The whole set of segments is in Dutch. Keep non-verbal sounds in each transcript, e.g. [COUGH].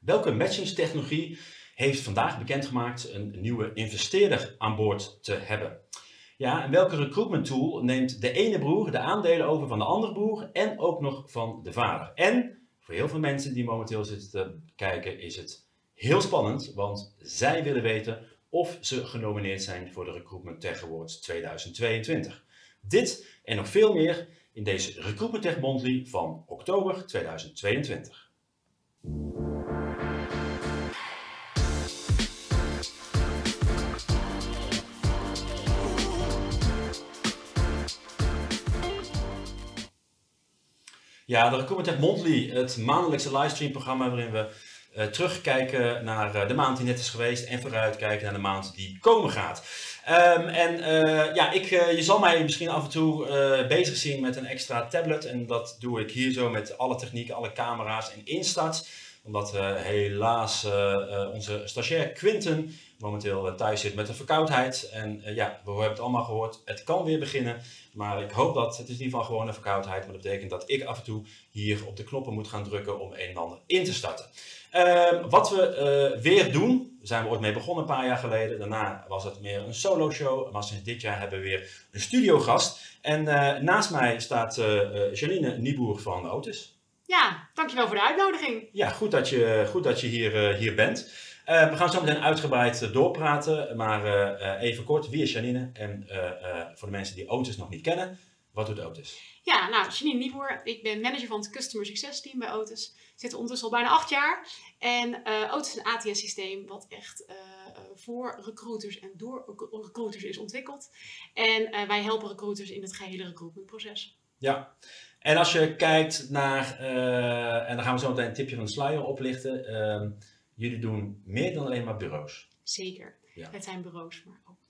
Welke matchingstechnologie heeft vandaag bekendgemaakt een nieuwe investeerder aan boord te hebben? Ja, en welke recruitment tool neemt de ene broer de aandelen over van de andere broer en ook nog van de vader? En voor heel veel mensen die momenteel zitten te kijken is het heel spannend, want zij willen weten of ze genomineerd zijn voor de Recruitment Tech Awards 2022. Dit en nog veel meer in deze Recruitment Tech Monthly van oktober 2022. Ja, de Recruitment Monthly, het maandelijkse livestreamprogramma waarin we uh, terugkijken naar uh, de maand die net is geweest en vooruitkijken naar de maand die komen gaat. Um, en uh, ja, ik, je zal mij misschien af en toe bezig zien met een extra tablet. En dat doe ik hier zo met alle technieken, alle camera's en instart. Omdat helaas onze stagiair Quinten momenteel thuis zit met een verkoudheid. En ja, we hebben het allemaal gehoord. Het kan weer beginnen. Maar ik hoop dat, het is in ieder geval gewoon een verkoudheid. Maar dat betekent dat ik af en toe hier op de knoppen moet gaan drukken om een en ander in te starten. Uh, wat we uh, weer doen, zijn we ooit mee begonnen een paar jaar geleden. Daarna was het meer een solo show. Maar sinds dit jaar hebben we weer een studiogast. En uh, naast mij staat uh, Janine Nieboer van Otis. Ja, dankjewel voor de uitnodiging. Ja, goed dat je, goed dat je hier, hier bent. We gaan zo meteen uitgebreid doorpraten. Maar even kort, wie is Janine? En voor de mensen die Otis nog niet kennen, wat doet Otis? Ja, nou, Janine Nieboer. Ik ben manager van het Customer Success Team bij Otis zit ondertussen al bijna acht jaar. En uh, Otis is een ATS-systeem wat echt uh, voor recruiters en door recruiters is ontwikkeld. En uh, wij helpen recruiters in het gehele recruitmentproces. Ja, en als je kijkt naar, en dan gaan we zo meteen een tipje van de sluier oplichten. Jullie doen meer dan alleen maar bureaus. Zeker. Ja. Het zijn bureaus, maar ook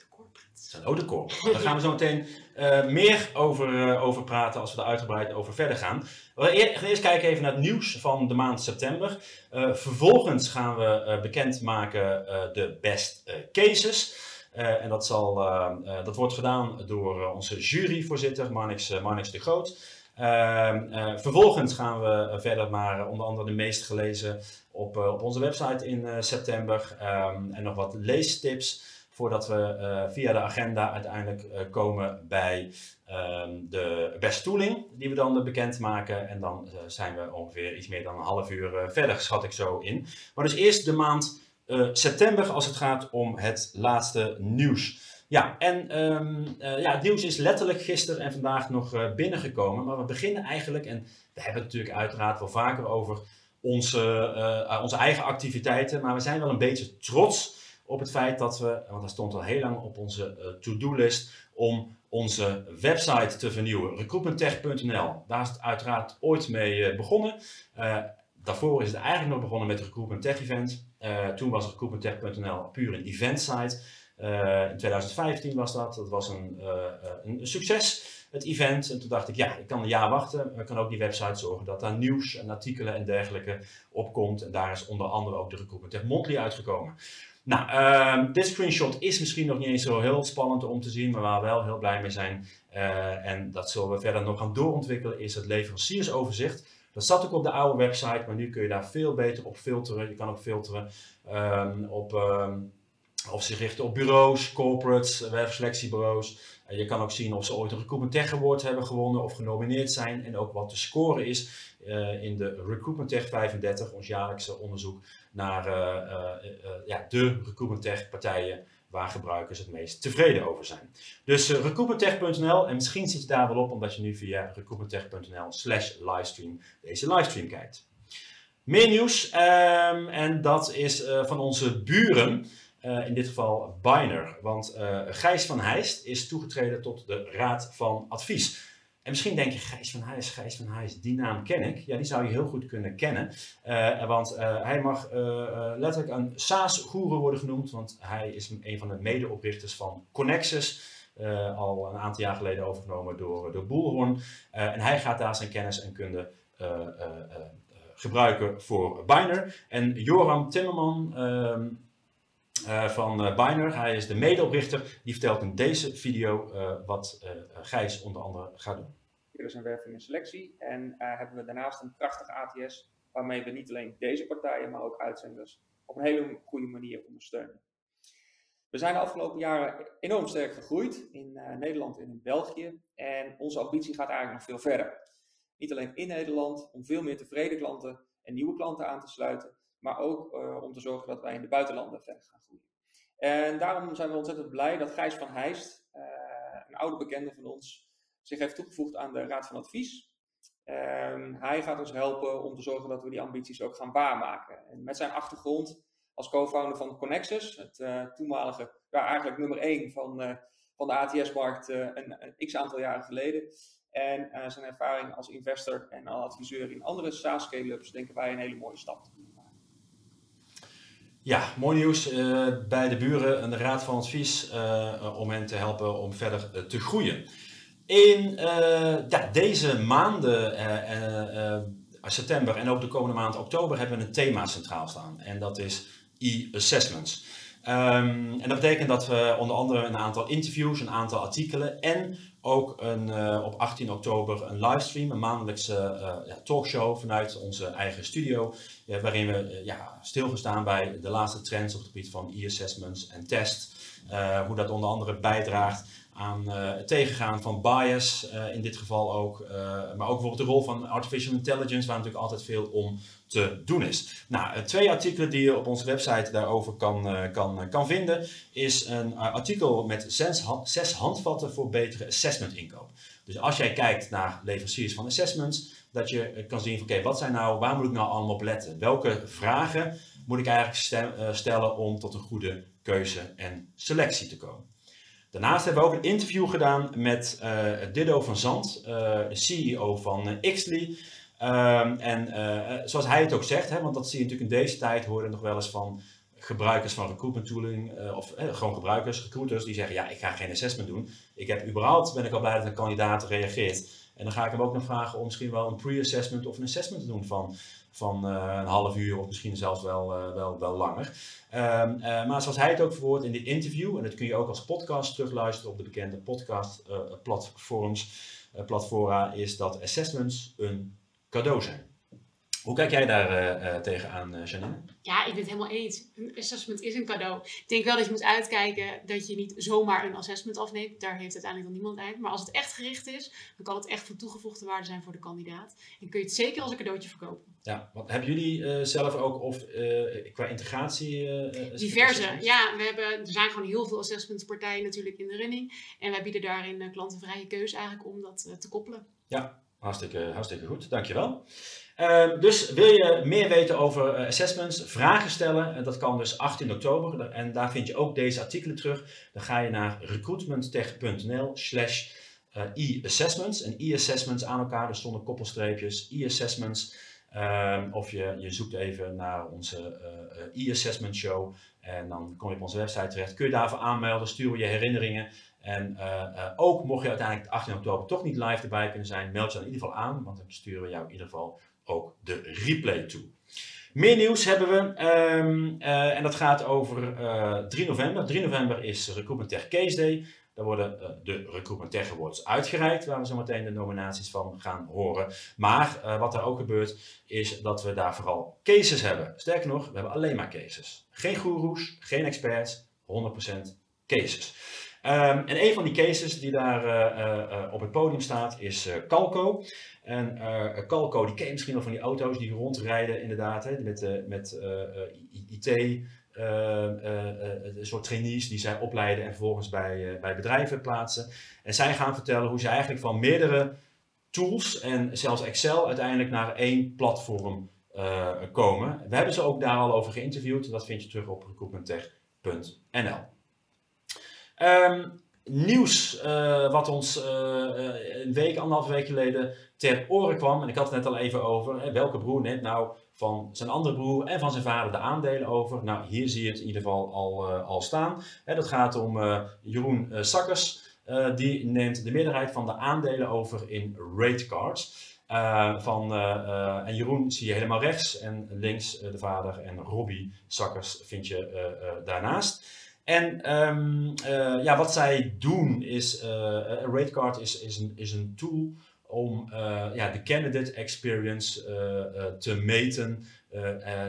zijn ook de corporate. Daar gaan we zo meteen uh, meer over, uh, over praten als we er uitgebreid over verder gaan. We gaan eerst kijken even naar het nieuws van de maand september. Uh, vervolgens gaan we bekendmaken de best cases. en dat, zal, dat wordt gedaan door onze juryvoorzitter Marnix, Marnix de Groot. Ehm, vervolgens gaan we verder naar onder andere de meest gelezen op, op onze website in september. Um, en nog wat leestips voordat we via de agenda uiteindelijk komen bij um, de best tooling, die we dan bekend maken. En dan zijn we ongeveer iets meer dan een half uur verder, schat ik zo in. Maar dus eerst de maand september als het gaat om het laatste nieuws. Ja, en um, ja, het nieuws is letterlijk gisteren en vandaag nog binnengekomen. Maar we beginnen eigenlijk, en we hebben het natuurlijk uiteraard wel vaker over onze, onze eigen activiteiten. Maar we zijn wel een beetje trots op het feit dat we, want dat stond al heel lang op onze to-do-list, om onze website te vernieuwen. Recruitmenttech.nl, daar is het uiteraard ooit mee begonnen. Daarvoor is het eigenlijk nog begonnen met Recruitment Tech Event. toen was recruitmenttech.nl puur een event site. In 2015 was dat, dat was een, een succes het event. En toen dacht ik, ja, ik kan een jaar wachten. Maar ik kan ook die website zorgen dat daar nieuws en artikelen en dergelijke op komt. En daar is onder andere ook de Recruitment Tech uitgekomen. Nou, uh, dit screenshot is misschien nog niet eens zo heel spannend om te zien, maar waar we wel heel blij mee zijn, en dat zullen we verder nog gaan doorontwikkelen, is het leveranciersoverzicht. Dat zat ook op de oude website, maar nu kun je daar veel beter op filteren. Je kan ook filteren um, op, um, of zich richten op bureaus, corporates, werkselectiebureaus. Uh, je kan ook zien of ze ooit een Recruitment Tech Award hebben gewonnen of genomineerd zijn. En ook wat de score is uh, in de Recruitment Tech 35, ons jaarlijkse onderzoek naar uh, ja, de Recruitment Tech partijen waar gebruikers het meest tevreden over zijn. Dus uh, recruitmenttech.nl en misschien zit je daar wel op omdat je nu via recruitmenttech.nl slash livestream deze livestream kijkt. Meer nieuws um, en dat is van onze buren, uh, in dit geval Biner. Want Gijs van Heijst is toegetreden tot de Raad van Advies. En misschien denk je, Gijs van Huis, Gijs van Huis, die naam ken ik. Ja, die zou je heel goed kunnen kennen. Uh, want hij mag letterlijk een SaaS-goeroe worden genoemd. Want hij is een van de medeoprichters van Connexus. al een aantal jaar geleden overgenomen door, door Boelhorn. en hij gaat daar zijn kennis en kunde gebruiken voor Biner. En Joram Timmerman ehm, uh, van uh, Biner. Hij is de medeoprichter. Die vertelt in deze video uh, wat Gijs onder andere gaat doen. Hier is een werving en selectie. En hebben we daarnaast een krachtige ATS waarmee we niet alleen deze partijen, maar ook uitzenders op een hele goede manier ondersteunen. We zijn de afgelopen jaren enorm sterk gegroeid in Nederland en in België. En onze ambitie gaat eigenlijk nog veel verder. Niet alleen in Nederland, om veel meer tevreden klanten en nieuwe klanten aan te sluiten, maar ook uh, om te zorgen dat wij in de buitenlanden verder gaan groeien. En daarom zijn we ontzettend blij dat Gijs van Heijst, uh, een oude bekende van ons, zich heeft toegevoegd aan de Raad van Advies. Um, hij gaat ons helpen om te zorgen dat we die ambities ook gaan waarmaken. En met zijn achtergrond als co-founder van Connexus, het uh, toenmalige, ja, eigenlijk nummer 1 van, van de ATS-markt een, een, x aantal jaren geleden. En zijn ervaring als investor en adviseur in andere SaaS scale-ups denken wij een hele mooie stap. Ja, mooi nieuws bij de buren en de Raad van Advies om hen te helpen om verder te groeien. In ja, deze maanden, september en ook de komende maand oktober, hebben we een thema centraal staan. En dat is e-assessments. Um, en dat betekent dat we onder andere een aantal interviews, een aantal artikelen en ook een, uh, op 18 oktober een livestream, een maandelijkse ja, talkshow vanuit onze eigen studio, uh, waarin we ja, stilgestaan bij de laatste trends op het gebied van e-assessments en test. hoe dat onder andere bijdraagt aan het tegengaan van bias, in dit geval ook. Maar ook bijvoorbeeld de rol van artificial intelligence, waar natuurlijk altijd veel om te doen is. Nou, twee artikelen die je op onze website daarover kan, kan, kan vinden, is een artikel met zes, zes handvatten voor betere assessment inkoop. Dus als jij kijkt naar leveranciers van assessments, dat je kan zien van oké, wat zijn nou, waar moet ik nou allemaal op letten? Welke vragen moet ik eigenlijk stellen om tot een goede keuze en selectie te komen? Daarnaast hebben we ook een interview gedaan met uh, Dido van Zand, de CEO van Xly. Um, en zoals hij het ook zegt, hè, want dat zie je natuurlijk in deze tijd, horen nog wel eens van gebruikers van recruitment tooling, of gewoon gebruikers, recruiters, die zeggen, ja, ik ga geen assessment doen. Ik heb überhaupt, ben ik al blij dat een kandidaat reageert. En dan ga ik hem ook nog vragen om misschien wel een pre-assessment of een assessment te doen van van een half uur of misschien zelfs wel, wel, wel langer. Uh, maar zoals hij het ook verwoordt in dit interview, en dat kun je ook als podcast terugluisteren op de bekende podcastplatforms, platforma, is dat assessments een cadeau zijn. Hoe kijk jij daar uh, tegenaan, uh, Janine? Ja, ik ben het helemaal eens. Een assessment is een cadeau. Ik denk wel dat je moet uitkijken dat je niet zomaar een assessment afneemt. Daar heeft uiteindelijk dan niemand uit. Maar als het echt gericht is, dan kan het echt van toegevoegde waarde zijn voor de kandidaat. En kun je het zeker als een cadeautje verkopen. Ja, wat hebben jullie uh, zelf ook of qua integratie? Diverse. Ja, we hebben, er zijn gewoon heel veel assessmentspartijen natuurlijk in de running. En wij bieden daarin klantenvrije keuze eigenlijk om dat te koppelen. Ja, hartstikke, hartstikke goed. Dankjewel. Uh, dus wil je meer weten over uh, assessments, vragen stellen, en dat kan dus 18 oktober. En daar vind je ook deze artikelen terug. Dan ga je naar recruitmenttech.nl slash e-assessments. En e-assessments aan elkaar, er stonden koppelstreepjes, e-assessments. Ehm, of je, je zoekt even naar onze e-assessment show en dan kom je op onze website terecht. Kun je daarvoor aanmelden, sturen je herinneringen. En ook mocht je uiteindelijk 18 oktober toch niet live erbij kunnen zijn, meld je dan in ieder geval aan, want dan sturen we jou in ieder geval ook de replay toe. Meer nieuws hebben we um, uh, en dat gaat over uh, 3 november. 3 november is Recruitment Tech Case Day. Daar worden de Recruitment Tech Awards uitgereikt, waar we zo meteen de nominaties van gaan horen. Maar wat er ook gebeurt, is dat we daar vooral cases hebben. Sterker nog, we hebben alleen maar cases. Geen goeroes, geen experts, 100% cases. Um, en een van die cases die daar uh, op het podium staat is Calco. En Calco, die ken je misschien wel van die auto's die rondrijden inderdaad, hè, met, met IT, een soort trainees die zij opleiden en vervolgens bij, bij bedrijven plaatsen. En zij gaan vertellen hoe ze eigenlijk van meerdere tools en zelfs Excel uiteindelijk naar één platform komen. We hebben ze ook daar al over geïnterviewd. Dat vind je terug op recruitmenttech.nl. Um, nieuws uh, wat ons uh, een week, anderhalve week geleden ter oren kwam. En ik had het net al even over. Hè, welke broer neemt nou van zijn andere broer en van zijn vader de aandelen over? Nou, hier zie je het in ieder geval al, al staan. Hè, dat gaat om Jeroen Sakkers. die neemt de meerderheid van de aandelen over in ratecards. Van, en Jeroen zie je helemaal rechts en links de vader en Robbie Sakkers vind je daarnaast. En um, uh, ja, wat zij doen is, uh, een ratecard is, is, een, is een tool om ja, de candidate experience te meten.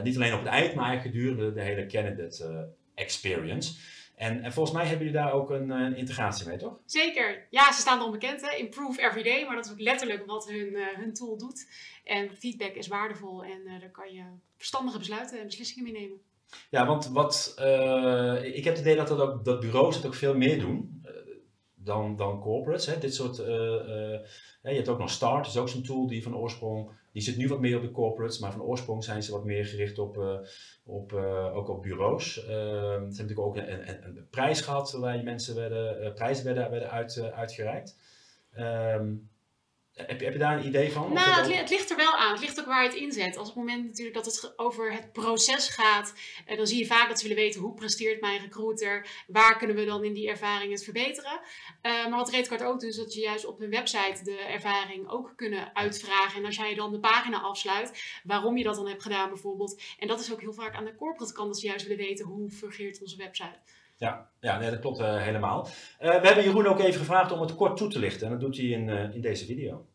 niet alleen op het eind, maar gedurende de hele candidate experience. En, en, volgens mij hebben jullie daar ook een, integratie mee, toch? Zeker. Ja, ze staan dan bekend, hè? Improve every day. Maar dat is ook letterlijk wat hun, hun tool doet. En feedback is waardevol en daar kan je verstandige besluiten en beslissingen mee nemen. Ja, want wat, uh, ik heb het idee dat, dat, ook, dat bureaus het ook veel meer doen uh, dan, dan corporates. Hè. Dit soort, uh, je hebt ook nog Start, is ook zo'n tool die van oorsprong, die zit nu wat meer op de corporates, maar van oorsprong zijn ze wat meer gericht op, op, ook op bureaus. ze hebben natuurlijk ook een, een, een, prijs gehad waarbij mensen werden, prijzen werden, werden uit, uitgereikt. Um, heb je, heb je daar een idee van? Nou, het, het, ligt er wel aan. Het ligt ook waar je het inzet. Als op het moment natuurlijk dat het over het proces gaat, eh, dan zie je vaak dat ze willen weten hoe presteert mijn recruiter, waar kunnen we dan in die ervaring het verbeteren. Uh, maar wat Redcard ook doet, is dat je juist op hun website de ervaring ook kunnen uitvragen. En als jij dan de pagina afsluit, waarom je dat dan hebt gedaan bijvoorbeeld. En dat is ook heel vaak aan de corporate kant, dat ze juist willen weten hoe fungeert onze website. Ja, ja nee, dat klopt uh, helemaal. Uh, we hebben Jeroen ook even gevraagd om het kort toe te lichten. En dat doet hij in, uh, in deze video.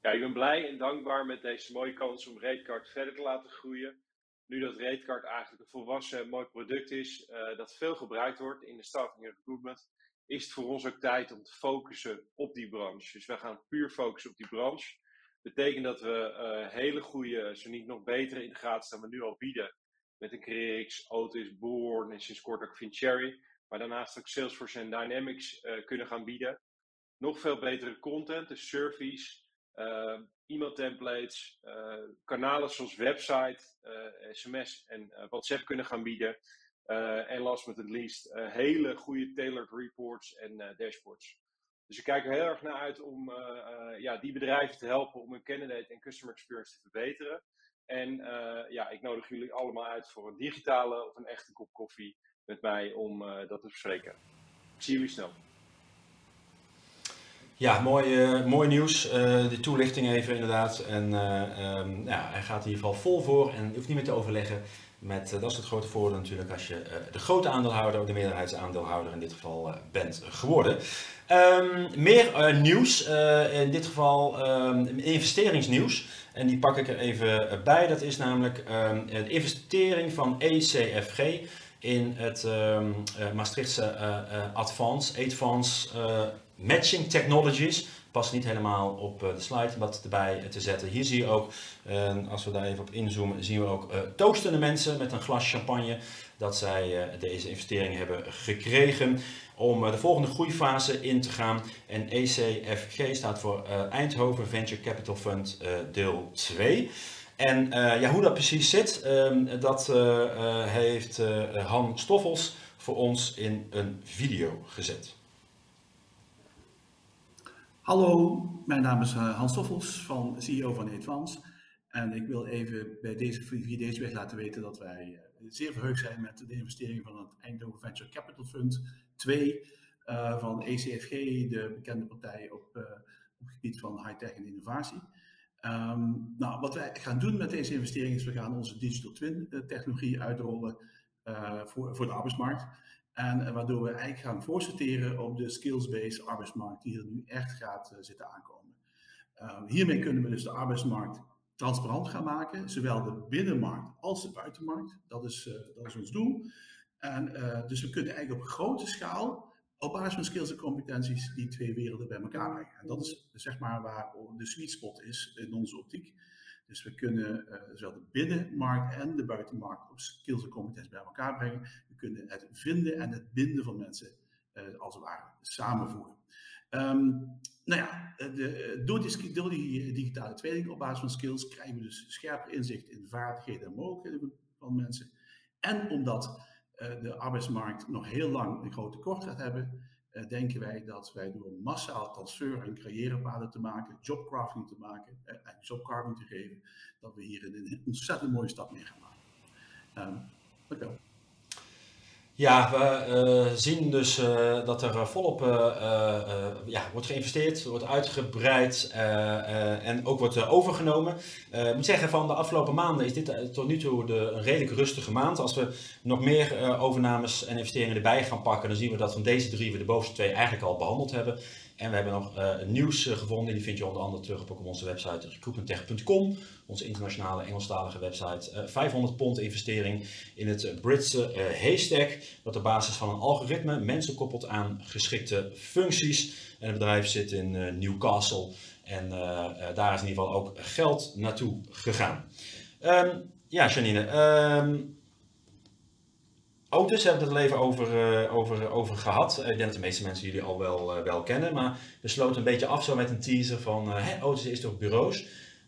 Ja, ik ben blij en dankbaar met deze mooie kans om Redcard verder te laten groeien. Nu dat Redcard eigenlijk een volwassen mooi product is, dat veel gebruikt wordt in de staffing en recruitment, is het voor ons ook tijd om te focussen op die branche. Dus we gaan puur focussen op die branche. Betekent dat we hele goede, zo niet nog betere integraties dan we nu al bieden met een CareerX, Otis, Bourne en sinds kort ook Fincherry. Maar daarnaast ook Salesforce en Dynamics uh, kunnen gaan bieden. Nog veel betere content, dus surveys, uh, e-mail templates, uh, kanalen zoals website, sms en WhatsApp kunnen gaan bieden. en last but not least, hele goede tailored reports en dashboards. Dus ik kijk er heel erg naar uit om ja, die bedrijven te helpen om hun candidate en customer experience te verbeteren. En uh, ja, ik nodig jullie allemaal uit voor een digitale of een echte kop koffie met mij om uh, dat te bespreken. Zie jullie snel. Ja, mooi, uh, mooi nieuws. de toelichting even inderdaad. En um, ja, hij gaat in ieder geval vol voor en hoeft niet meer te overleggen. Met, dat is het grote voordeel natuurlijk als je de grote aandeelhouder, de meerderheidsaandeelhouder in dit geval bent geworden. Um, meer nieuws, in dit geval um, investeringsnieuws. En die pak ik er even bij. Dat is namelijk um, de investering van ECFG in het Maastrichtse Advance, Advance Matching Technologies. Past niet helemaal op de slide wat erbij te zetten. Hier zie je ook, als we daar even op inzoomen, zien we ook toastende mensen met een glas champagne dat zij deze investering hebben gekregen om eh, de volgende groeifase in te gaan. En ECFG staat voor Eindhoven Venture Capital Fund deel 2. En ja, hoe dat precies zit, uh, dat heeft Han Stoffels voor ons in een video gezet. Hallo, mijn naam is Hans Stoffels, van CEO van Advance. En ik wil even bij deze video deze weg laten weten dat wij zeer verheugd zijn met de investering van het Eindhoven Venture Capital Fund 2 uh, van ECFG, de bekende partij op, op het gebied van high-tech en innovatie. Um, nou, wat wij gaan doen met deze investering is we gaan onze digital twin technologie uitrollen voor, voor de arbeidsmarkt. En waardoor we eigenlijk gaan voorsorteren op de skills-based arbeidsmarkt die er nu echt gaat zitten aankomen. Um, hiermee kunnen we dus de arbeidsmarkt transparant gaan maken, zowel de binnenmarkt als de buitenmarkt. Dat is, dat is ons doel. En dus we kunnen eigenlijk op grote schaal, op basis van skills en competenties, die twee werelden bij elkaar brengen. En dat is zeg maar waar de sweet spot is in onze optiek. Dus we kunnen uh, zowel de binnenmarkt en de buitenmarkt op skills en competenties bij elkaar brengen. We kunnen het vinden en het binden van mensen uh, als het ware samenvoegen. Um, nou ja, de, door, die, die digitale tweeling op basis van skills krijgen we dus scherper inzicht in vaardigheden en mogelijkheden van mensen. En omdat de arbeidsmarkt nog heel lang een groot tekort gaat hebben, denken wij dat wij door massaal transfer en carrièrepaden te maken, jobcrafting te maken uh, en jobcarving te geven, dat we hier een ontzettend mooie stap mee gaan maken. Um, dank u wel. Ja, we uh, zien dus uh, dat er volop uh, ja, wordt geïnvesteerd, wordt uitgebreid en ook wordt overgenomen. ik moet zeggen, van de afgelopen maanden is dit tot nu toe een redelijk rustige maand. Als we nog meer overnames en investeringen erbij gaan pakken, dan zien we dat van deze drie we de bovenste twee eigenlijk al behandeld hebben. En we hebben nog uh, nieuws gevonden, die vind je onder andere terug op, onze website recruitmenttech.com, onze internationale Engelstalige website. 500 pond investering in het Britse Haystack, dat op basis van een algoritme mensen koppelt aan geschikte functies. En het bedrijf zit in Newcastle en daar is in ieder geval ook geld naartoe gegaan. Um, ja, Janine. Um, Auto's hebben we het even over, uh, over, over gehad. Ik denk dat de meeste mensen jullie al wel, uh, wel kennen. Maar we sloten een beetje af zo met een teaser van uh, is toch bureaus.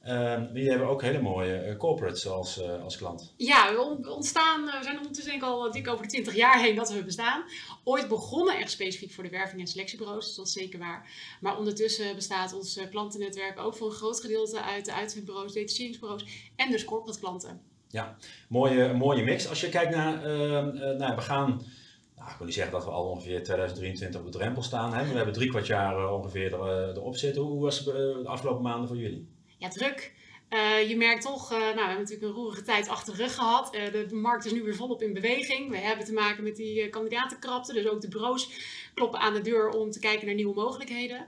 Uh, jullie hebben ook hele mooie corporates als, als klant. Ja, we ontstaan, we zijn ondertussen denk ik al dik over de 20 jaar heen dat we bestaan. Ooit begonnen echt specifiek voor de werving- en selectiebureaus, dat is zeker waar. Maar ondertussen bestaat ons klantennetwerk ook voor een groot gedeelte uit de uitzendbureaus, detacheringsbureaus en dus corporate klanten. Ja, mooie, mooie mix. Als je kijkt naar, uh, nou, we gaan, nou, ik wil niet zeggen dat we al ongeveer 2023 op de drempel staan, hè, we hebben drie kwart jaar eh, ongeveer er, uh, erop zitten. Hoe was het de afgelopen maanden voor jullie? Ja, druk. je merkt toch, nou, we hebben natuurlijk een roerige tijd achter de rug gehad. De, de, markt is nu weer volop in beweging. We hebben te maken met die kandidatenkrapte, dus ook de bureaus kloppen aan de deur om te kijken naar nieuwe mogelijkheden.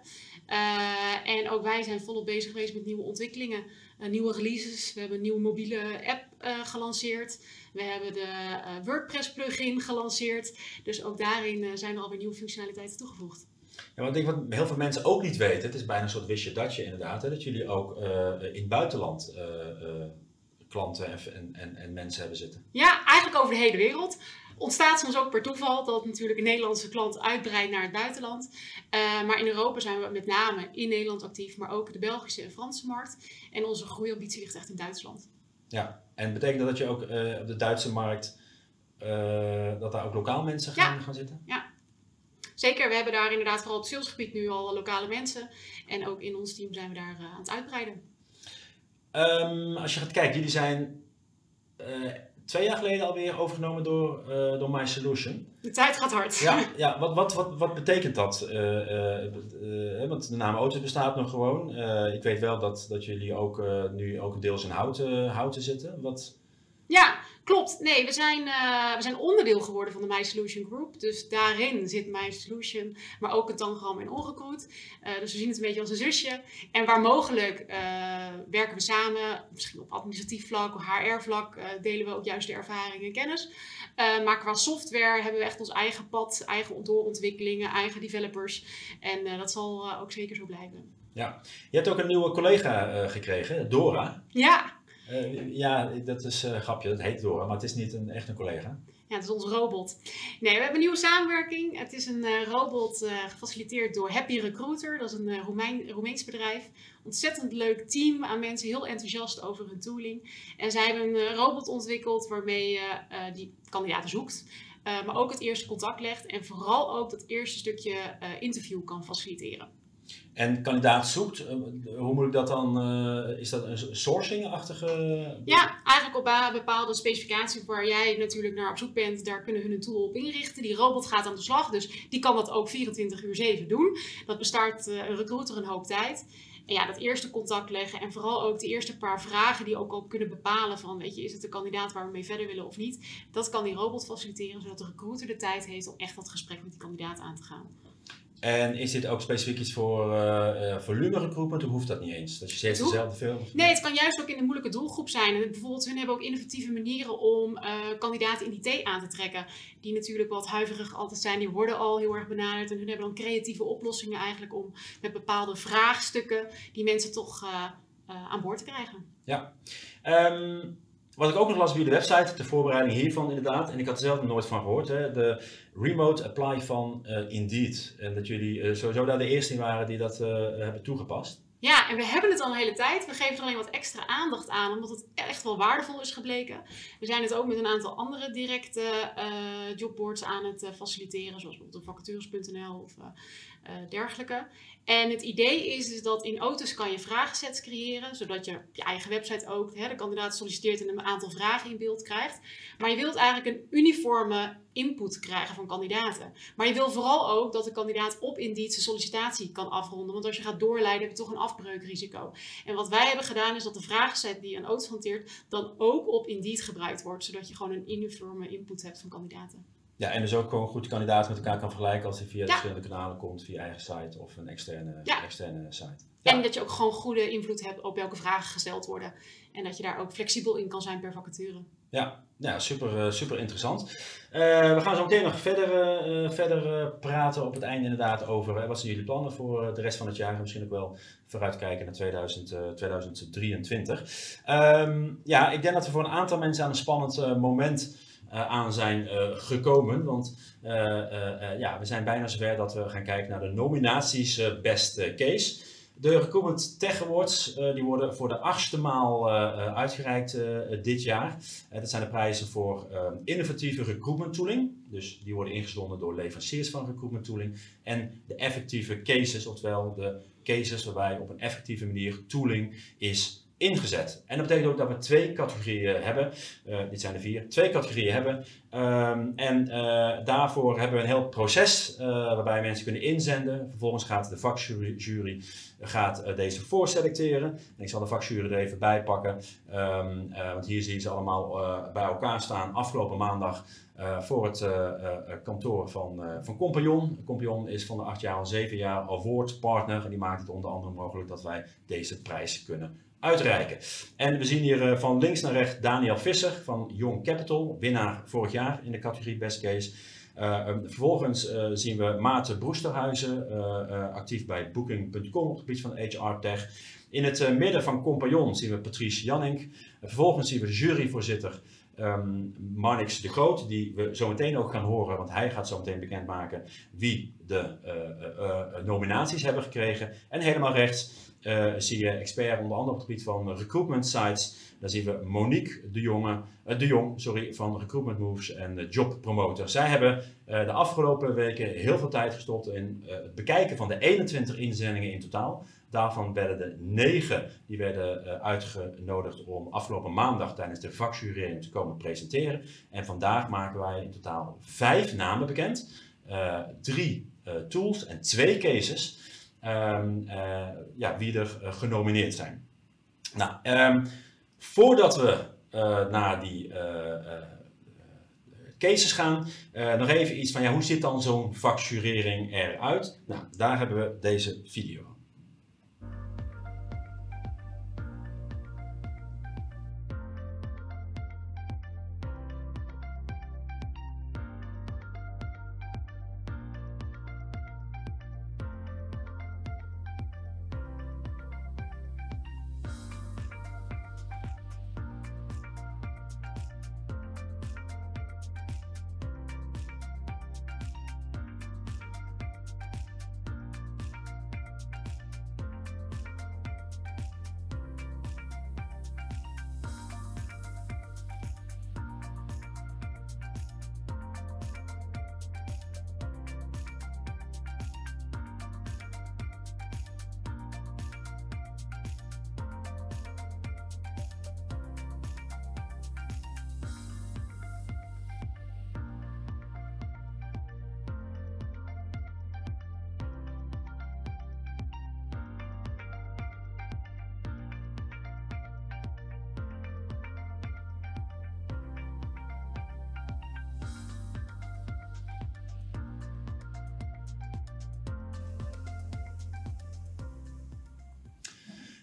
en ook wij zijn volop bezig geweest met nieuwe ontwikkelingen. Uh, nieuwe releases. We hebben een nieuwe mobiele app uh, gelanceerd. We hebben de uh, WordPress plugin gelanceerd. Dus ook daarin zijn er alweer nieuwe functionaliteiten toegevoegd. Ja, wat ik denk wat heel veel mensen ook niet weten, het is bijna een soort wistje datje inderdaad, hè, dat jullie ook in het buitenland klanten en, en, en mensen hebben zitten. Ja, eigenlijk over de hele wereld ontstaat soms ook per toeval dat natuurlijk een Nederlandse klant uitbreidt naar het buitenland. Uh, maar in Europa zijn we met name in Nederland actief, maar ook de Belgische en Franse markt. En onze groeiambitie ligt echt in Duitsland. Ja, en betekent dat dat je ook uh, op de Duitse markt, uh, dat daar ook lokaal mensen gaan, ja. gaan zitten? Ja, zeker. We hebben daar inderdaad vooral op het salesgebied nu al lokale mensen. En ook in ons team zijn we daar aan het uitbreiden. Um, als je gaat kijken, jullie zijn twee jaar geleden alweer overgenomen door, uh, door My Solution. De tijd gaat hard. Ja, [LAUGHS] ja wat, wat, wat, wat betekent dat? Uh, uh, want de naam Auto bestaat nog gewoon. ik weet wel dat, dat jullie ook nu ook deels in houten, houten zitten. Wat... Ja, klopt. Nee, we zijn, we zijn onderdeel geworden van de My Solution Group. Dus daarin zit My Solution, maar ook het Tangram en Onrecruit. dus we zien het een beetje als een zusje. En waar mogelijk werken we samen, misschien op administratief vlak, of HR-vlak, delen we ook juist de ervaring en kennis. maar qua software hebben we echt ons eigen pad, eigen doorontwikkelingen, eigen developers. En dat zal ook zeker zo blijven. Ja, je hebt ook een nieuwe collega gekregen, Dora. Ja, uh, ja, dat is een uh, grapje. Dat heet Dora, maar het is niet een, echt een collega. Ja, het is onze robot. Nee, we hebben een nieuwe samenwerking. Het is een uh, robot gefaciliteerd door Happy Recruiter. Dat is een Roemein, Roemeens bedrijf. Ontzettend leuk team aan mensen, heel enthousiast over hun tooling. En zij hebben een robot ontwikkeld waarmee je die kandidaten zoekt. maar ook het eerste contact legt. En vooral ook dat eerste stukje interview kan faciliteren. En kandidaat zoekt, hoe moet ik dat dan, uh, is dat een sourcing-achtige? Ja, eigenlijk op bepaalde specificaties waar jij natuurlijk naar op zoek bent, daar kunnen hun een tool op inrichten. Die robot gaat aan de slag, dus die kan dat ook 24 uur 7 doen. Dat bestaart uh, een recruiter een hoop tijd. En ja, dat eerste contact leggen en vooral ook de eerste paar vragen die ook al kunnen bepalen van, weet je, is het de kandidaat waar we mee verder willen of niet. Dat kan die robot faciliteren, zodat de recruiter de tijd heeft om echt dat gesprek met die kandidaat aan te gaan. En is dit ook specifiek iets voor uh, uh, volume recruitment of hoeft dat niet eens? Dat je steeds dezelfde veel? Nee, het kan juist ook in een moeilijke doelgroep zijn. En bijvoorbeeld, hun hebben ook innovatieve manieren om uh, kandidaten in die T aan te trekken. Die natuurlijk wat huiverig altijd zijn. Die worden al heel erg benaderd. En hun hebben dan creatieve oplossingen eigenlijk om met bepaalde vraagstukken die mensen toch aan boord te krijgen. Ja. Um, wat ik ook nog las bij de website, de voorbereiding hiervan inderdaad, en ik had er zelf nooit van gehoord, hè, de remote apply van uh, Indeed. En dat jullie uh, sowieso daar de eerste waren die dat uh, hebben toegepast. Ja, en we hebben het al een hele tijd. We geven er alleen wat extra aandacht aan, omdat het echt wel waardevol is gebleken. We zijn het ook met een aantal andere directe jobboards aan het faciliteren, zoals bijvoorbeeld vacatures.nl of dergelijke. En het idee is dat in auto's kan je vragensets creëren, zodat je op je eigen website ook hè, de kandidaat solliciteert en een aantal vragen in beeld krijgt. Maar je wilt eigenlijk een uniforme input krijgen van kandidaten. Maar je wil vooral ook dat de kandidaat op Indeed zijn sollicitatie kan afronden. Want als je gaat doorleiden heb je toch een afbreukrisico. En wat wij hebben gedaan is dat de vragenset die een auto hanteert dan ook op Indeed gebruikt wordt. Zodat je gewoon een uniforme input hebt van kandidaten. Ja, en dus ook gewoon goed kandidaten met elkaar kan vergelijken als hij via Ja. verschillende kanalen komt, via eigen site of een externe, Ja. externe site. En dat je ook gewoon goede invloed hebt op welke vragen gesteld worden. En dat je daar ook flexibel in kan zijn per vacature. Ja, ja super, eh, super interessant. Eh, we gaan zo meteen nog verder, eh, verder praten op het einde inderdaad over wat zijn jullie plannen voor de rest van het jaar en misschien ook wel vooruitkijken naar 2000, eh, 2023. Ehm, ja, ik denk dat we voor een aantal mensen aan een spannend moment aan zijn eh, gekomen. Want eh, eh, eh, ja, we zijn bijna zover dat we gaan kijken naar de nominaties eh, Best eh, Case. De Recruitment Tech Awards eh, die worden voor de achtste maal eh, eh, uitgereikt eh, dit jaar. Eh, dat zijn de prijzen voor eh, innovatieve recruitment tooling. Dus die worden ingezonden door leveranciers van recruitment tooling. En de effectieve cases, oftewel de cases waarbij op een effectieve manier tooling is ingezet. En dat betekent ook dat we twee categorieën hebben. Eh, dit zijn er vier. Twee categorieën hebben. Ehm, en eh, daarvoor hebben we een heel proces eh, waarbij mensen kunnen inzenden. Vervolgens gaat de vakjury jury gaat, deze voorselecteren. En ik zal de vakjury er even bij pakken. Ehm, eh, want hier zie je ze allemaal bij elkaar staan. Afgelopen maandag voor het kantoor van, van Compagnon. Compagnon is van de acht jaar al zeven jaar award partner. En die maakt het onder andere mogelijk dat wij deze prijs kunnen uitreiken. En we zien hier eh, van links naar rechts Daniel Visser van Young Capital, winnaar vorig jaar in de categorie Best Case. Eh, um, vervolgens eh, zien we Maarten Broesterhuizen, actief bij Booking.com op het gebied van HR Tech. In het midden van Compagnon zien we Patrice Jannink. Vervolgens zien we juryvoorzitter ehm Marnix de Groot, die we zo meteen ook gaan horen, want hij gaat zo meteen bekendmaken wie de nominaties hebben gekregen. En helemaal rechts zie je expert onder andere op het gebied van recruitment sites. Daar zien we Monique de, Jonge, eh, de Jong sorry, van Recruitment Moves en Job Promoter. Zij hebben eh, de afgelopen weken heel veel tijd gestopt in eh, het bekijken van de 21 inzendingen in totaal. Daarvan werden er 9 die werden eh, uitgenodigd om afgelopen maandag tijdens de vakjurering te komen presenteren. En vandaag maken wij in totaal vijf namen bekend. Eh, drie eh, tools en twee cases. Ehm, eh, ja, wie er eh, genomineerd zijn. Nou, ehm, voordat we eh, naar die cases gaan, nog even iets van ja, hoe ziet dan zo'n vakjurering eruit? Nou, daar hebben we deze video.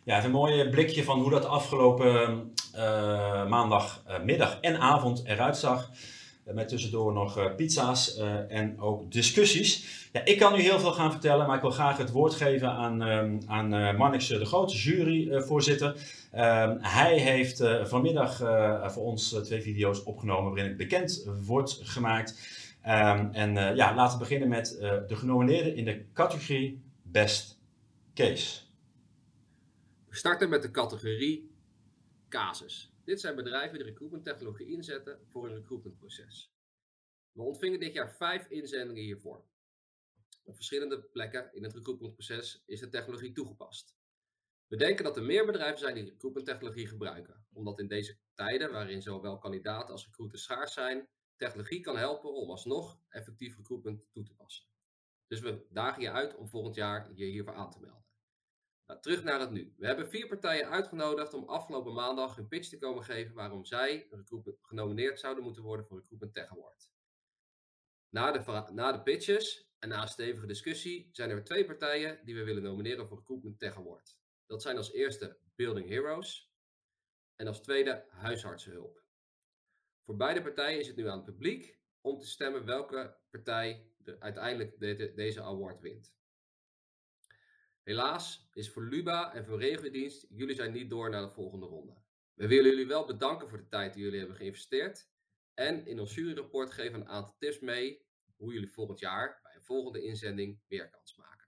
Ja, een mooi blikje van hoe dat afgelopen eh, maandagmiddag en avond eruit zag. Eh, Met tussendoor nog eh, pizza's eh, en ook discussies. Ja, ik kan nu heel veel gaan vertellen, maar ik wil graag het woord geven aan, ehm, aan eh, Marnix de Grote, juryvoorzitter. Ehm, hij heeft eh, vanmiddag eh, voor ons eh, twee video's opgenomen waarin het bekend wordt gemaakt. Ehm, en eh, ja, laten we beginnen met eh, de genomineerden in de categorie Best Case. We starten met de categorie casus. Dit zijn bedrijven die recruitment technologie inzetten voor een recruitmentproces. We ontvingen dit jaar vijf inzendingen hiervoor. Op verschillende plekken in het recruitmentproces is de technologie toegepast. We denken dat er meer bedrijven zijn die recruitment technologie gebruiken, omdat in deze tijden, waarin zowel kandidaten als recruiters schaars zijn, technologie kan helpen om alsnog effectief recruitment toe te passen. Dus we dagen je uit om volgend jaar je hiervoor aan te melden. Nou, terug naar het nu. We hebben vier partijen uitgenodigd om afgelopen maandag hun pitch te komen geven waarom zij genomineerd zouden moeten worden voor Recruitment Tech Award. Na de, na de pitches en na een stevige discussie zijn er twee partijen die we willen nomineren voor Recruitment Tech Award. Dat zijn als eerste Building Heroes en als tweede Huisartsenhulp. Voor beide partijen is het nu aan het publiek om te stemmen welke partij de, uiteindelijk de- de- deze award wint. Helaas is voor Luba en voor Regiodienst, jullie zijn niet door naar de volgende ronde. We willen jullie wel bedanken voor de tijd die jullie hebben geïnvesteerd. En in ons juryrapport geven we een aantal tips mee hoe jullie volgend jaar bij een volgende inzending meer kans maken.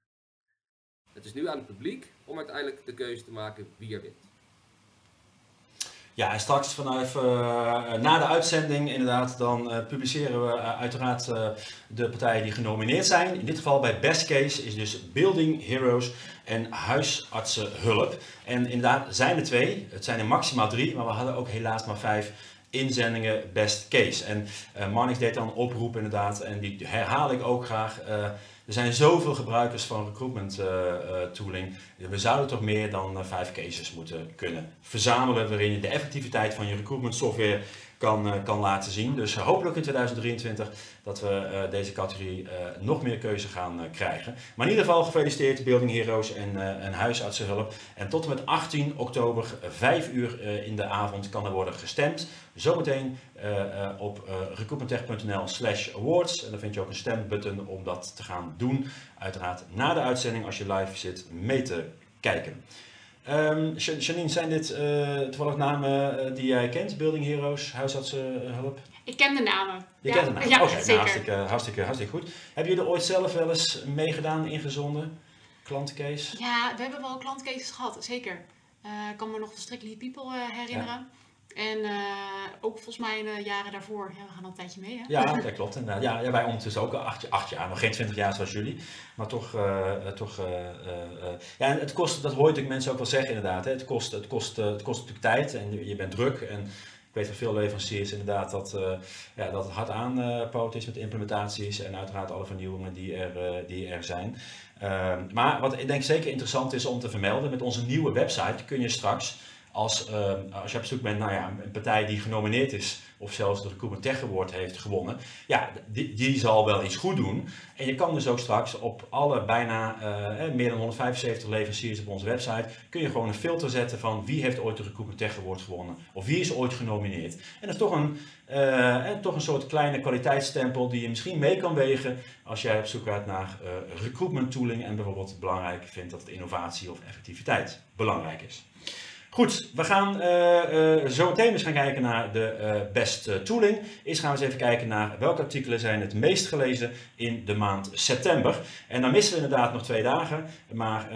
Het is nu aan het publiek om uiteindelijk de keuze te maken wie er wint. Ja, en straks vanaf eh, na de uitzending inderdaad, dan eh, publiceren we eh, uiteraard de partijen die genomineerd zijn. In dit geval bij Best Case is dus Building Heroes en Huisartsenhulp. En inderdaad zijn er twee, het zijn er maximaal drie, maar we hadden ook helaas maar vijf inzendingen Best Case. En Marnix deed dan een oproep inderdaad, en die herhaal ik ook graag. Er zijn zoveel gebruikers van recruitment eh, tooling. We zouden toch meer dan eh, vijf cases moeten kunnen verzamelen waarin je de effectiviteit van je recruitment software kan, eh, kan laten zien. Dus eh, hopelijk in 2023 dat we eh, deze categorie nog meer keuze gaan krijgen. Maar in ieder geval gefeliciteerd Building Heroes en, en Huisartsenhulp. En tot en met 18 oktober, eh, 5 uur in de avond, kan er worden gestemd. Zometeen op recruitmenttech.nl slash awards. En dan vind je ook een stembutton om dat te gaan doen. Uiteraard na de uitzending als je live zit mee te kijken. Ehm, Ja- Janine, zijn dit eh, toevallig namen eh, die jij kent? Building Heroes, Huisartsenhulp? Ik ken de namen. Je ja, kent het naam? Ja, nou, zeker. hartstikke, hartstikke, hartstikke goed. Heb je er ooit zelf wel eens meegedaan, ingezonden? Klantencase? Ja, we hebben wel klantcases gehad, zeker. Eh, ik kan me nog de Strictly People eh, herinneren. En eh, ook volgens mij de jaren daarvoor. We gaan al een tijdje mee, hè? Ja, dat klopt. Ja, wij ondertussen ook acht, acht jaar, nog geen twintig jaar zoals jullie. Maar toch, eh, eh, toch ja, en het kost, dat hoor natuurlijk mensen ook wel zeggen inderdaad. Hè. Het, kost, het, kost, het kost natuurlijk tijd en je- bent druk. En ik weet van veel leveranciers inderdaad dat, ja, dat het hard aanpoot is met implementaties en uiteraard alle vernieuwingen die er, die er zijn. Ehm, maar wat ik denk zeker interessant is om te vermelden, met onze nieuwe website kun je straks als, ehm, als je op zoek bent naar ja, een partij die genomineerd is of zelfs de Recruitment Tech Award heeft gewonnen, ja, die, zal wel iets goed doen. En je kan dus ook straks op alle bijna eh, eh, meer dan 175 leveranciers op onze website, kun je gewoon een filter zetten van wie heeft ooit de Recruitment Tech Award gewonnen of wie is ooit genomineerd. En dat is toch een, eh, toch een soort kleine kwaliteitsstempel die je misschien mee kan wegen als jij op zoek gaat naar recruitment tooling en bijvoorbeeld belangrijk vindt dat innovatie of effectiviteit belangrijk is. Goed, we gaan eh, zo meteen eens gaan kijken naar de eh, best tooling. Eerst gaan we eens even kijken naar welke artikelen zijn het meest gelezen in de maand september. En dan missen we inderdaad nog twee dagen, maar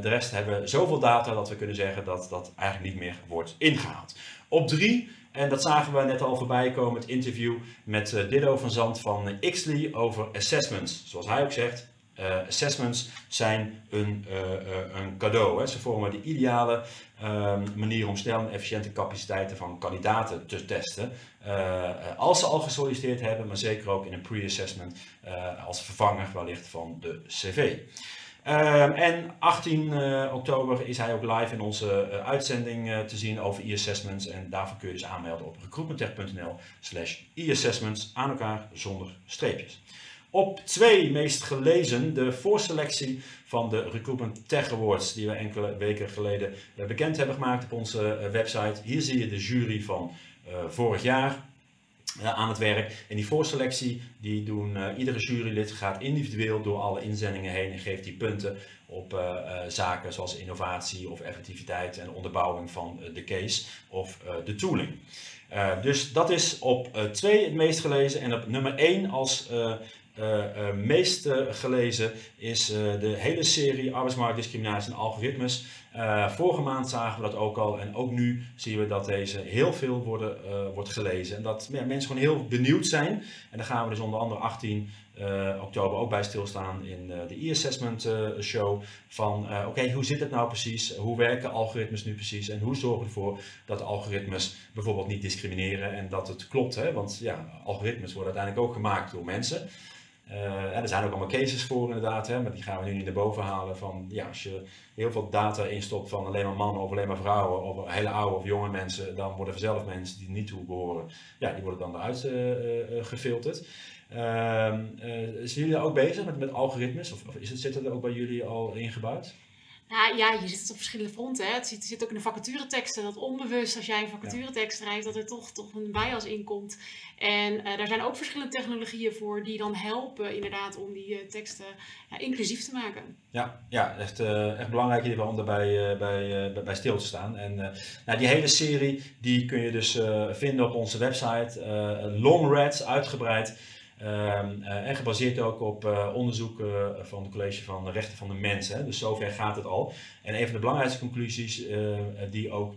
de rest hebben zoveel data dat we kunnen zeggen dat dat eigenlijk niet meer wordt ingehaald. Op drie, en dat zagen we net al voorbij komen, het interview met Diddo van Zand van Xly over assessments. Zoals hij ook zegt, eh, assessments zijn een, eh, eh, een cadeau. Hè. Ze vormen de ideale ehm, manier om snel en efficiënte capaciteiten van kandidaten te testen. Als ze al gesolliciteerd hebben, maar zeker ook in een pre-assessment als vervanger wellicht van de CV. Ehm, en 18 eh, oktober is hij ook live in onze uitzending te zien over e-assessments. En daarvoor kun je dus aanmelden op recruitmenttech.nl slash e-assessments aan elkaar zonder streepjes. Op twee meest gelezen de voorselectie van de Recruitment Tech Awards die we enkele weken geleden eh, bekend hebben gemaakt op onze eh, website. Hier zie je de jury van eh, vorig jaar aan het werk. En die voorselectie, die doen iedere jurylid gaat individueel door alle inzendingen heen en geeft die punten op zaken zoals innovatie of effectiviteit en onderbouwing van de case of de tooling. Dus dat is op 2 het meest gelezen en op nummer 1 als meest eh, gelezen is eh, de hele serie arbeidsmarktdiscriminatie en algoritmes. Eh, vorige maand zagen we dat ook al en ook nu zien we dat deze heel veel worden, eh, wordt gelezen. En dat mensen gewoon heel benieuwd zijn. En daar gaan we dus onder andere 18 eh, oktober ook bij stilstaan in eh, de e-assessment eh, show. Van eh, oké, hoe zit het nou precies? Hoe werken algoritmes nu precies? En hoe zorgen we ervoor dat algoritmes bijvoorbeeld niet discrimineren en dat het klopt? Hè? Want ja, algoritmes worden uiteindelijk ook gemaakt door mensen. Eh, er zijn ook allemaal cases voor inderdaad, hè, maar die gaan we nu niet naar boven halen. Van, ja, als je heel veel data instopt van alleen maar mannen of alleen maar vrouwen, of hele oude of jonge mensen, dan worden vanzelf mensen die niet toe behoren, ja, die worden dan eruit uh, gefilterd. Ehm, zijn jullie ook bezig met, met algoritmes of, of is het, zit het er ook bij jullie al ingebouwd? Nou ja, je zit het op verschillende fronten. Hè. Het zit, zit ook in de vacatureteksten, dat onbewust als jij een vacaturetekst schrijft, dat er toch, toch een bias in komt. En uh, daar zijn ook verschillende technologieën voor die dan helpen inderdaad om die uh, teksten ja, inclusief te maken. Ja, ja echt, uh, echt belangrijk hierbij om daarbij bij, bij, bij stil te staan. En nou, die hele serie die kun je dus vinden op onze website. Long Reds, uitgebreid. Um, en gebaseerd ook op uh, onderzoek van het College van de Rechten van de Mens. Hè. Dus zover gaat het al. En een van de belangrijkste conclusies uh, die ook,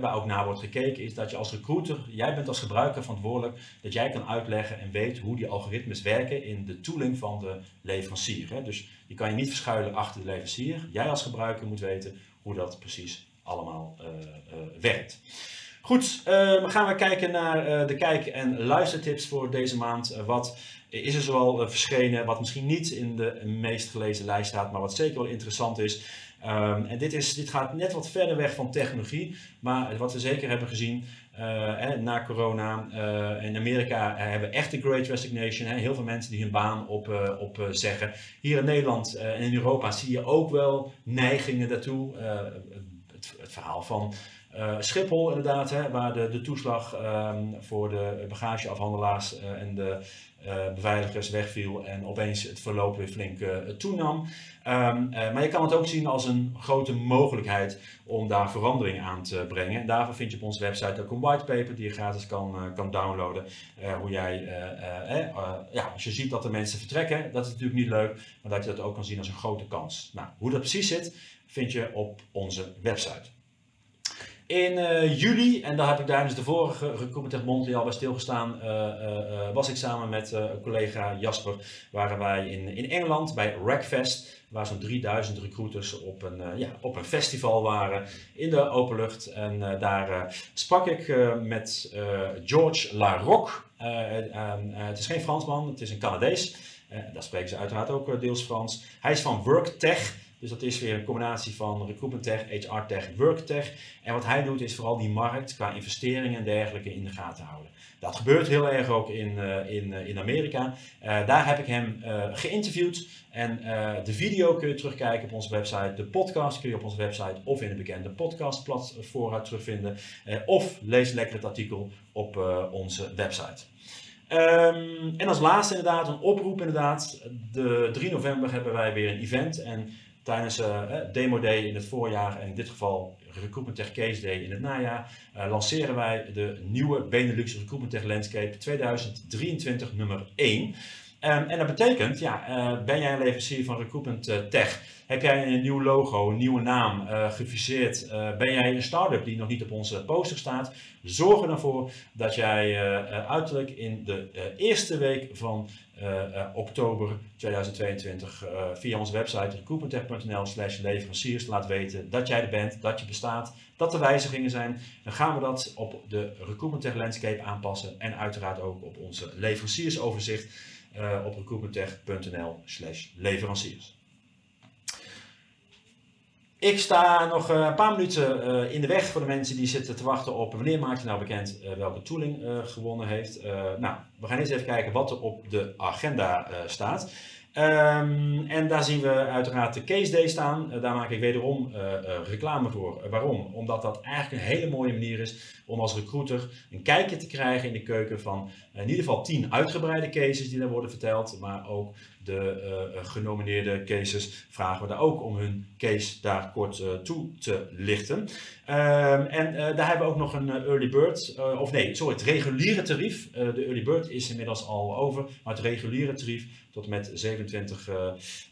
waar ook naar wordt gekeken is dat je als recruiter, jij bent als gebruiker verantwoordelijk dat jij kan uitleggen en weet hoe die algoritmes werken in de tooling van de leverancier. Hè. Dus je kan je niet verschuilen achter de leverancier. Jij als gebruiker moet weten hoe dat precies allemaal werkt. Goed, uh, gaan we kijken naar uh, de kijk- en luistertips voor deze maand. Uh, wat is er zoal verschenen, wat misschien niet in de meest gelezen lijst staat, maar wat zeker wel interessant is. Um, en dit, is, dit gaat net wat verder weg van technologie, maar wat we zeker hebben gezien eh, na corona in Amerika hebben we echt de Great Resignation. Hè, heel veel mensen die hun baan op, op zeggen. Hier in Nederland en in Europa zie je ook wel neigingen daartoe. Het, het, verhaal van uh, Schiphol inderdaad, hè, waar de, de toeslag um, voor de bagageafhandelaars uh, en de uh, beveiligers wegviel en opeens het verloop weer flink toenam. Um, maar je kan het ook zien als een grote mogelijkheid om daar verandering aan te brengen. En daarvoor vind je op onze website ook een whitepaper die je gratis kan, kan downloaden. hoe jij, ja, als je ziet dat de mensen vertrekken, dat is natuurlijk niet leuk, maar dat je dat ook kan zien als een grote kans. Nou, hoe dat precies zit, vind je op onze website. In uh, juli, en daar heb ik tijdens de vorige Recruitment Monthly al bij stilgestaan, uh, uh, was ik samen met collega Jasper, waren wij in, in Engeland bij Rackfest, waar zo'n 3000 recruiters op een, ja, op een festival waren in de openlucht. En daar sprak ik met George Larocque. het is geen Fransman, het is een Canadees. daar spreken ze uiteraard ook deels Frans. Hij is van WorkTech. Dus dat is weer een combinatie van recruitment tech, HR tech, work tech. En wat hij doet is vooral die markt qua investeringen en dergelijke in de gaten houden. Dat gebeurt heel erg ook in, uh, in, uh, in Amerika. Uh, daar heb ik hem geïnterviewd. En de video kun je terugkijken op onze website. De podcast kun je op onze website of in de bekende podcastplatform terugvinden. of lees lekker het artikel op onze website. Um, en als laatste inderdaad een oproep inderdaad. De 3 november hebben wij weer een event. En tijdens uh, Demo Day in het voorjaar en in dit geval Recruitment Tech Case Day in het najaar uh, lanceren wij de nieuwe Benelux Recruitment Tech Landscape 2023 nummer 1. Um, en dat betekent, ja, uh, ben jij een leverancier van Recruitment uh, Tech? Heb jij een nieuw logo, een nieuwe naam, uh, gefuseerd? ben jij een start-up die nog niet op onze poster staat? Zorg er dan voor dat jij uiterlijk in de eerste week van oktober 2022 via onze website recruitmenttech.nl slash leveranciers laat weten dat jij er bent, dat je bestaat, dat er wijzigingen zijn. Dan gaan we dat op de Recruitment Tech Landscape aanpassen en uiteraard ook op onze leveranciersoverzicht uh, op recruitmenttech.nl slash leveranciers. Ik sta nog eh, een paar minuten uh, in de weg voor de mensen die zitten te wachten op wanneer maakt je nou bekend welke tooling gewonnen heeft. nou, we gaan eens even kijken wat er op de agenda staat. Um, en daar zien we uiteraard de Case Day staan. Uh, daar maak ik wederom uh, uh, reclame voor. waarom? Omdat dat eigenlijk een hele mooie manier is om als recruiter een kijkje te krijgen in de keuken van in ieder geval 10 uitgebreide cases die daar worden verteld, maar ook de genomineerde cases vragen we daar ook om hun case daar kort toe te lichten. Um, en daar hebben we ook nog een early bird, of nee, sorry, het reguliere tarief. de early bird is inmiddels al over, maar het reguliere tarief tot en met 27, uh,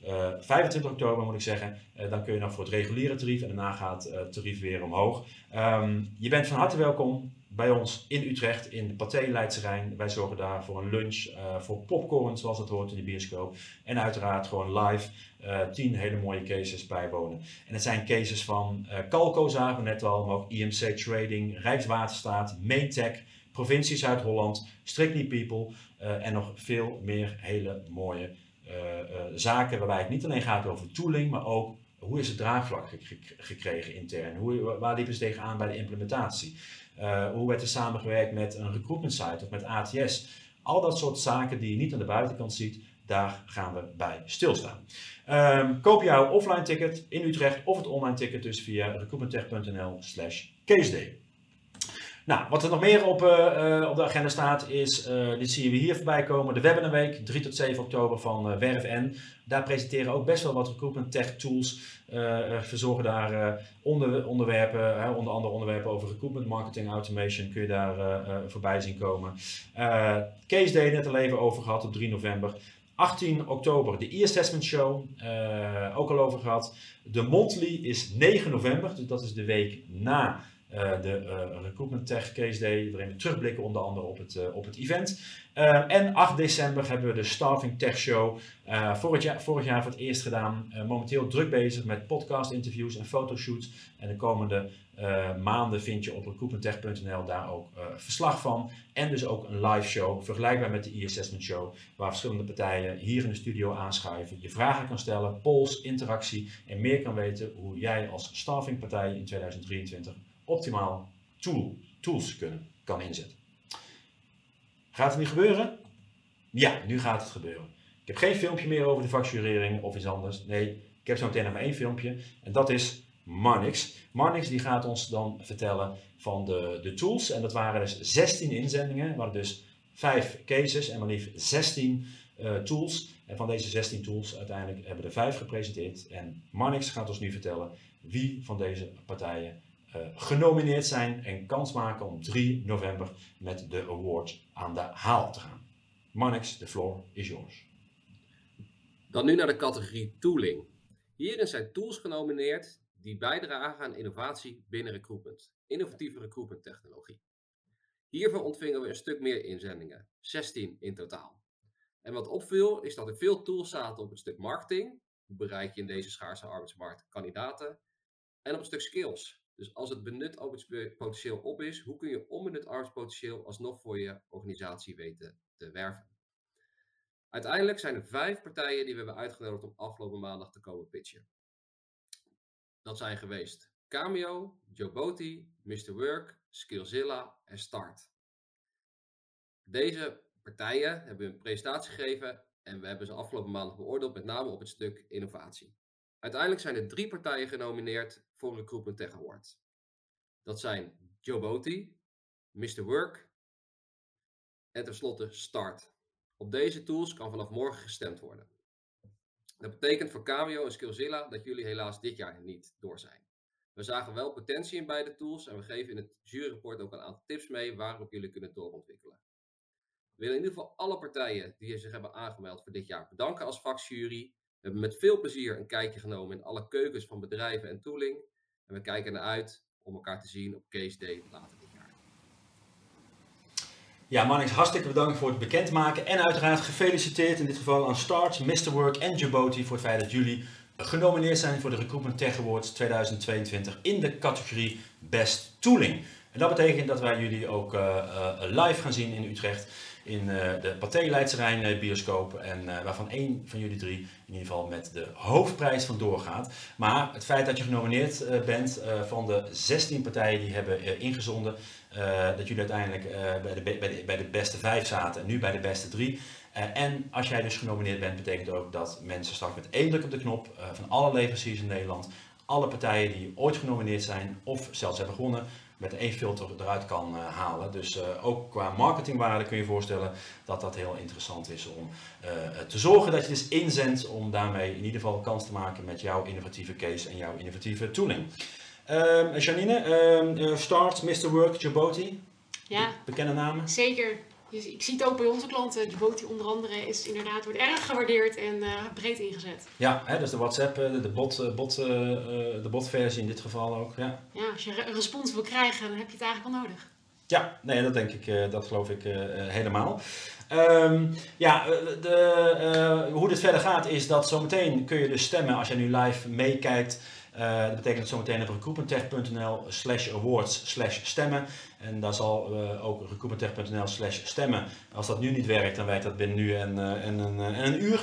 uh, 25 oktober moet ik zeggen. Uh, dan kun je nog voor het reguliere tarief en daarna gaat het tarief weer omhoog. Um, je bent van harte welkom bij ons in Utrecht in de Pathé Leidse Rijn. Wij zorgen daar voor een lunch, voor popcorn zoals het hoort in de bioscoop. En uiteraard gewoon live uh, tien hele mooie cases bijwonen. En het zijn cases van uh, Calco zagen we net al, maar ook IMC Trading, Rijkswaterstaat, Maytech, provincie Zuid-Holland, Strictly People eh, en nog veel meer hele mooie eh, eh, zaken waarbij het niet alleen gaat over tooling, maar ook hoe is het draagvlak gek- gekregen intern? Hoe, waar liepen ze tegenaan bij de implementatie? Eh, hoe werd er samengewerkt met een recruitment site of met ATS? Al dat soort zaken die je niet aan de buitenkant ziet, daar gaan we bij stilstaan. Ehm, koop jouw offline ticket in Utrecht of het online ticket dus via recruitmenttech.nl slash caseday. Nou, wat er nog meer op, eh, eh, op de agenda staat is, eh, dit zien we hier voorbij komen, de Webinarweek 3 tot 7 oktober van Werf N. Daar presenteren ook best wel wat recruitment tech tools. verzorgen daar onder, onderwerpen, onder andere onderwerpen over recruitment marketing automation kun je daar voorbij zien komen. Case Day net al even over gehad op 3 november. 18 oktober de e-assessment show, ook al over gehad. De monthly is 9 november, dus dat is de week na eh, de eh, Recruitment Tech Case Day, waarin we terugblikken onder andere op het, eh, op het event. En 8 december hebben we de Staffing Tech Show, vorig, jaar, vorig jaar voor het eerst gedaan. Momenteel druk bezig met podcast interviews en fotoshoots. En de komende maanden vind je op recruitmenttech.nl daar ook verslag van. En dus ook een live show, vergelijkbaar met de e-assessment show, waar verschillende partijen hier in de studio aanschuiven. Je vragen kan stellen, polls, interactie en meer kan weten hoe jij als staffingpartij in 2023 optimaal tool, tools kunnen, kan inzetten. Gaat het nu gebeuren? Ja, nu gaat het gebeuren. Ik heb geen filmpje meer over de facturering of iets anders. Nee, ik heb zo meteen nog maar één filmpje. En dat is Marnix. Marnix die gaat ons dan vertellen van de, de tools. En dat waren dus 16 inzendingen. We hadden dus 5 cases en maar liefst 16 eh, tools. En van deze 16 tools uiteindelijk hebben we er 5 gepresenteerd. En Marnix gaat ons nu vertellen wie van deze partijen eh, genomineerd zijn en kans maken om 3 november met de award aan de haal te gaan. Marnix, the floor is yours. Dan nu naar de categorie tooling. Hierin zijn tools genomineerd die bijdragen aan innovatie binnen recruitment. Innovatieve recruitment technologie. Hiervoor ontvingen we een stuk meer inzendingen, 16 in totaal. En wat opviel is dat er veel tools zaten op het stuk marketing. Hoe bereik je in deze schaarse arbeidsmarkt kandidaten? En op het stuk skills. Dus als het benut arbeidspotentieel op is, hoe kun je onbenut arbeidspotentieel alsnog voor je organisatie weten te werven? Uiteindelijk zijn er vijf partijen die we hebben uitgenodigd om afgelopen maandag te komen pitchen. Dat zijn geweest Cameo, Joboti, Mr. Work, Skillzilla en Start. Deze partijen hebben een presentatie gegeven en we hebben ze afgelopen maandag beoordeeld, met name op het stuk innovatie. Uiteindelijk zijn er drie partijen genomineerd voor Recruitment Tech Award. Dat zijn Joboti, Mr. Work en tenslotte Start. Op deze tools kan vanaf morgen gestemd worden. Dat betekent voor Cameo en Skillzilla dat jullie helaas dit jaar niet door zijn. We zagen wel potentie in beide tools en we geven in het juryrapport ook een aantal tips mee waarop jullie kunnen doorontwikkelen. We willen in ieder geval alle partijen die zich hebben aangemeld voor dit jaar bedanken als vakjury. We hebben met veel plezier een kijkje genomen in alle keukens van bedrijven en tooling. En we kijken naar uit om elkaar te zien op Case Day later dit jaar. Ja, Marnix, hartstikke bedankt voor het bekendmaken. En uiteraard gefeliciteerd in dit geval aan Start, Mr. Work en Djibouti voor het feit dat jullie genomineerd zijn voor de Recruitment Tech Awards 2022 in de categorie Best Tooling. En dat betekent dat wij jullie ook uh, uh, live gaan zien in Utrecht in uh, de Pathé Leidse bioscoop. En waarvan één van jullie drie in ieder geval met de hoofdprijs vandoor gaat. Maar het feit dat je genomineerd bent van de 16 partijen die hebben ingezonden, dat jullie uiteindelijk bij, de, bij, de, bij de beste vijf zaten en nu bij de beste drie. En als jij dus genomineerd bent, betekent ook dat mensen straks met één druk op de knop van alle leveranciers in Nederland, alle partijen die ooit genomineerd zijn of zelfs hebben gewonnen, met één filter eruit kan uh, halen. Dus ook qua marketingwaarde kun je je voorstellen dat dat heel interessant is om te zorgen dat je dus inzendt om daarmee in ieder geval kans te maken met jouw innovatieve case en jouw innovatieve tooling. Ehm, Janine, Start, Mr. Work, Djibouti. Ja, bekende namen? Zeker. Dus ik zie het ook bij onze klanten. Djibouti onder andere is inderdaad, wordt erg gewaardeerd en uh, breed ingezet. Ja, hè, dus de WhatsApp, de, bot, bot, uh, de botversie in dit geval ook. Ja. ja, als je een respons wil krijgen, dan heb je het eigenlijk wel nodig. Ja, nee, dat denk ik, dat geloof ik helemaal. Um, ja, de, hoe dit verder gaat is dat zometeen kun je dus stemmen als je nu live meekijkt Uh, dat betekent zometeen op recruitmenttech.nl slash awards slash stemmen. En daar zal uh, ook recruitmenttech.nl slash stemmen. Als dat nu niet werkt, dan werkt dat binnen nu en, en een uur.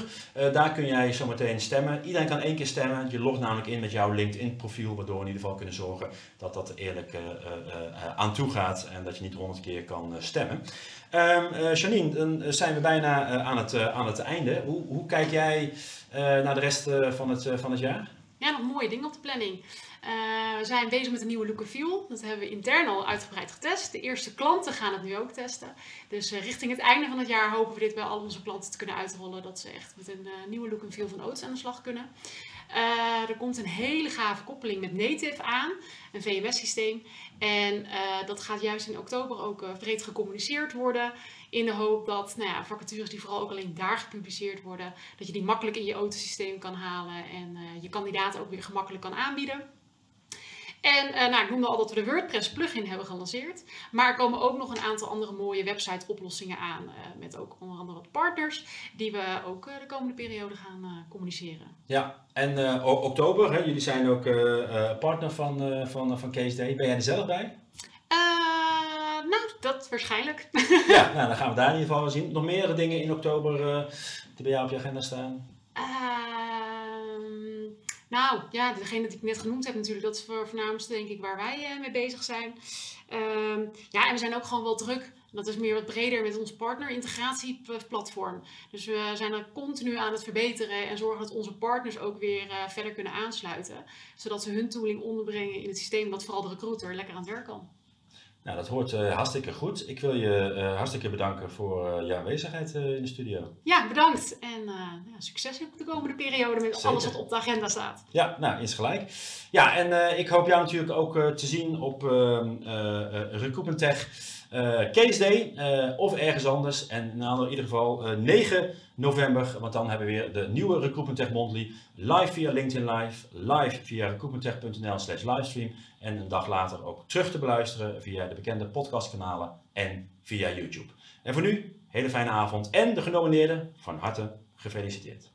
daar kun jij zometeen stemmen. Iedereen kan één keer stemmen. Je logt namelijk in met jouw LinkedIn profiel, waardoor we in ieder geval kunnen zorgen dat dat eerlijk aan toe gaat en dat je niet honderd keer kan stemmen. Um, Janine, dan zijn we bijna aan, het, aan het einde. Hoe, hoe kijk jij naar de rest van, het, van het jaar? Ja, nog mooie dingen op de planning. Uh, we zijn bezig met een nieuwe look and feel. Dat hebben we intern al uitgebreid getest. De eerste klanten gaan het nu ook testen. Dus uh, richting het einde van het jaar hopen we dit bij al onze klanten te kunnen uitrollen. Dat ze echt met een uh, nieuwe look and feel van Oats aan de slag kunnen. er komt een hele gave koppeling met Native aan, een VMS-systeem. En dat gaat juist in oktober ook breed gecommuniceerd worden. In de hoop dat nou ja, vacatures die vooral ook alleen daar gepubliceerd worden, dat je die makkelijk in je autosysteem kan halen en uh, je kandidaten ook weer gemakkelijk kan aanbieden. En uh, nou, ik noemde al dat we de WordPress plugin hebben gelanceerd. Maar er komen ook nog een aantal andere mooie website oplossingen aan. Uh, met ook onder andere wat partners. Die we ook de komende periode gaan communiceren. Ja, en oktober, hè, jullie zijn ook partner van, van, van Case. Ben jij er zelf bij? Dat waarschijnlijk. ja, nou, dan gaan we daar in ieder geval zien. Nog meer dingen in oktober uh, die bij jou op je agenda staan? Ehm, nou, ja, degene die ik net genoemd heb natuurlijk, dat is voor, voornaamste denk ik waar wij uh, mee bezig zijn. Uh, ja, en we zijn ook gewoon wel druk. Dat is meer wat breder met ons partner-integratieplatform. Dus we zijn er continu aan het verbeteren en zorgen dat onze partners ook weer uh, verder kunnen aansluiten. Zodat ze hun tooling onderbrengen in het systeem dat vooral de recruiter lekker aan het werk kan. Nou, dat hoort uh, hartstikke goed. Ik wil je uh, hartstikke bedanken voor uh, je aanwezigheid in de studio. Ja, bedankt. En ja, succes op de komende periode met Zeker. alles wat op de agenda staat. Ja, nou, is gelijk. Ja, en ik hoop jou natuurlijk ook te zien op Recruitment Tech. Case Day of ergens anders. En nou, in ieder geval 9 november, want dan hebben we weer de nieuwe Recruitment Tech Monthly live via LinkedIn Live, live via recruitmenttech.nl slash livestream en een dag later ook terug te beluisteren via de bekende podcastkanalen en via YouTube. En voor nu, hele fijne avond en de genomineerden van harte gefeliciteerd.